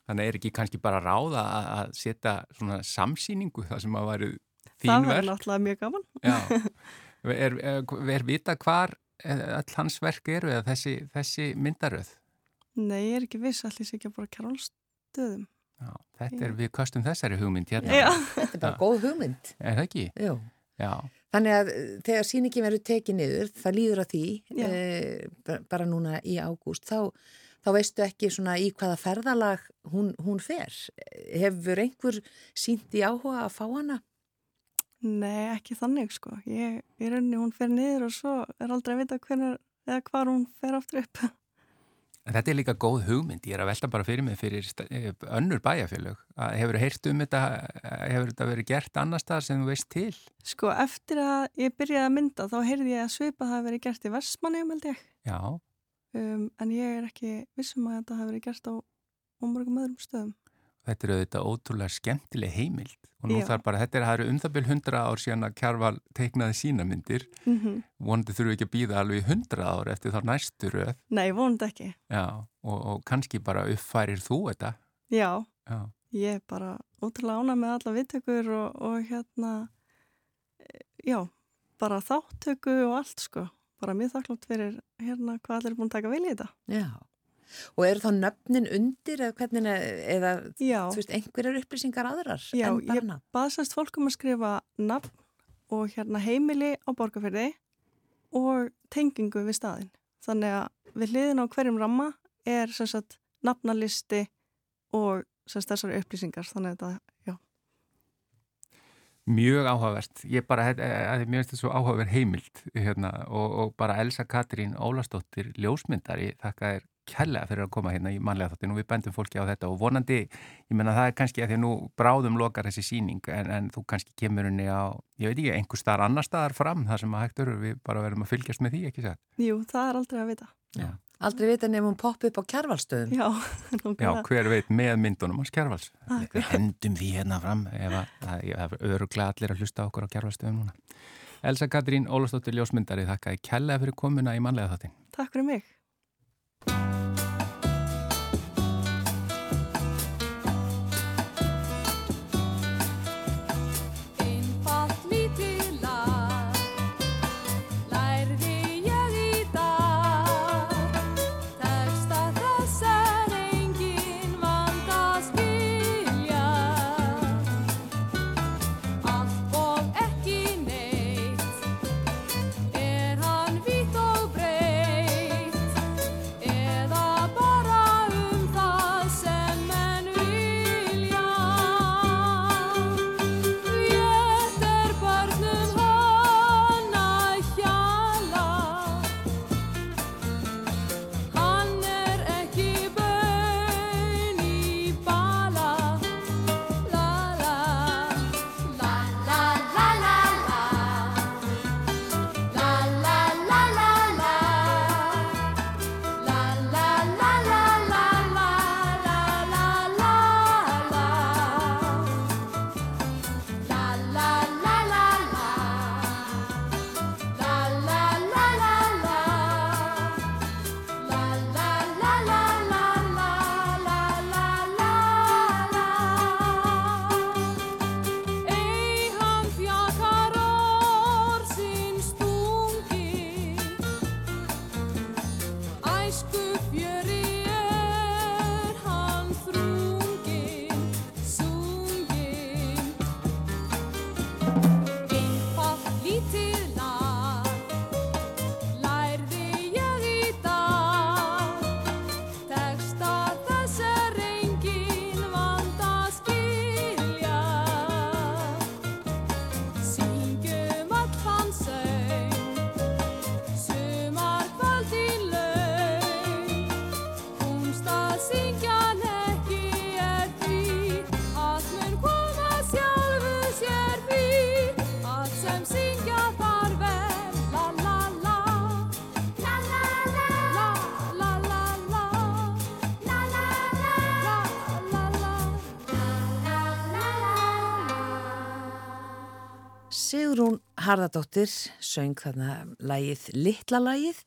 Þannig er ekki kannski bara ráða að setja svona samsýningu það sem að varu þín verk? Það verður náttúrulega mjög gaman. Já, er, er, er vita hvar all hans verk eru eða þessi, þessi myndaröð? Nei, ég er ekki viss, allir sé ekki að bara kjárálstöðum. Já, þetta er, við kostum þessari hugmynd hérna. Já. Þetta er bara Já. góð hugmynd. Er það ekki? Jú. Já. Þannig að þegar síningin verður tekið niður, það líður að því, e, bara núna í ágúst, þá þá veistu ekki svona í hvaða ferðalag hún, hún fer. Hefur einhver sínt í áhuga að fá hana? Nei, ekki þannig sko. Ég, ég rauninni hún fer niður og svo er aldrei að vita hvernig, eða hvar hún fer aftur upp. Þetta er líka góð hugmynd, ég er að velta bara fyrir mig fyrir eh, önnur bæjarfélög. Hefur þú heyrt um þetta, hefur þetta verið gert annar stað sem þú veist til? Sko eftir að ég byrjaði að mynda þá heyrði ég að svipa það að verið gert í Vestmanni um held ég. Já. Um, en ég er ekki vissum að þetta hafi verið gert á umörgum öðrum stöðum. Þetta eru þetta ótrúlega skemmtileg heimild. Og nú Já. þarf bara, þetta er eru um það byrj hundra ár síðan að Kjárval teiknaði sína myndir. Mm -hmm. vonandi þurfu ekki að býða alveg hundra ár eftir þá næstu röð. Nei, vonandi ekki. Já, og, og kannski bara uppfærir þú þetta. Já, Já. ég er bara ótrúlega ána með alla vittökur og, og hérna já, bara þáttöku og allt sko, bara mjög þakklátt fyrir hérna hvað allir er búin að taka vel í þetta. Já Og eru þá nöfnin undir eða hvernig, eða þú veist, einhverjar upplýsingar aðrar Já, en bara nafn? Já, ég baðsast fólkum að skrifa nafn og hérna heimili á borgarferði og tengingu við staðin. Þannig að við hliðin á hverjum ramma er sagt nafnalisti og sagt þessari upplýsingar. Þannig að þetta. Mjög áhugavert. Ég bara, að mér finnst þetta svo áhugaverð heimild hérna, og, og bara Elsa Katrín Ólastóttir, ljósmyndari, þakka þér kærlega fyrir að koma hérna í manlega þáttinu og við bendum fólki á þetta og vonandi, ég menna það er kannski að því að nú bráðum lokar þessi síning en, en þú kannski kemur henni á, ég veit ekki, einhver staðar annar staðar fram þar sem að hægt eru, við bara verðum að fylgjast með því, ekki sætt? Jú, það er aldrei að vita. Já. Aldrei vita nefnum popp upp á kjærvalstöðum. Já, Já, hver veit með myndunum á kjærvals. Við hendum því hérna fram ef það er öruglega allir að hlusta okkur á kjærvalstöðum núna. Elsa Katrín Ólastóttir Ljósmyndari, þakka í kella fyrir komuna í manlega þáttin. Takk fyrir mig. Harðardóttir söng þarna lægið Littla lægið.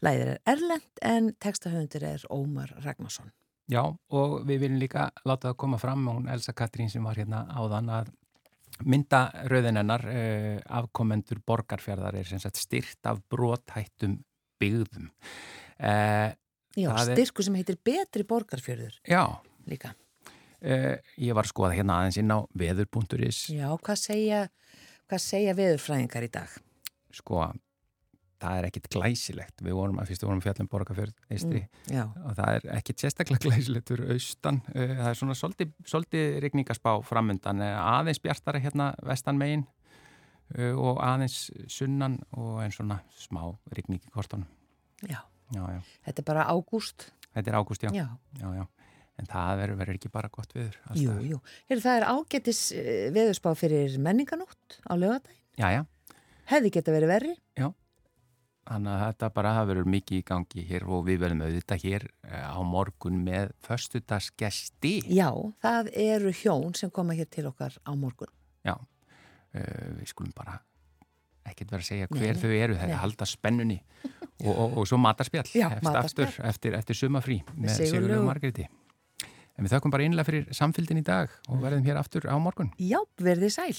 Lægið er Erlend en textahöfundur er Ómar Ragnarsson. Já og við viljum líka láta það koma fram hún Elsa Katrín sem var hérna áðan að mynda rauðinennar eh, afkomendur borgarfjörðar er sem sagt styrt af bróthættum byggðum. Eh, Já, styrku sem heitir Betri borgarfjörður. Já. Líka. Eh, ég var að skoða hérna aðeins inn á veður.is. Já, hvað segja Hvað segja veðurfræðingar í dag? Sko, það er ekkit glæsilegt. Við vorum að fyrstu vorum fjallum borgarfjörð eistri mm, og það er ekkit sérstaklega glæsilegt fyrir austan. Eh, það er svona svolítið, regningaspá framöndan. Eh, aðeins bjartara hérna vestan megin eh, og aðeins sunnan og einn svona smá regning í kortunum. Já. Já, já. Þetta er bara ágúst. Þetta er ágúst, já. Já. já, já. En það verður ekki bara gott viður. Jú, jú. Heyrðu, það er ágætis uh, veðurspá fyrir menninganótt á lögadaginn. Já, já. Hefði geta verið verri. Þannig að þetta bara hafa verið mikið í gangi hér og við verðum auðvitað hér eh, á morgun með föstudagsgesti. Já, það eru hjón sem koma hér til okkar á morgun. Já, uh, við skulum bara ekkert vera að segja hver nei, þau eru, það er að halda spennunni og, og, og svo matarspjall Já, eftir, matarspjall. aftur, eftir, eftir sumafrí með. Sigurlegu Margréti. En við þakkum bara einlega fyrir samfylgdin í dag og verðum hér aftur á morgun. Já, verðið sæl.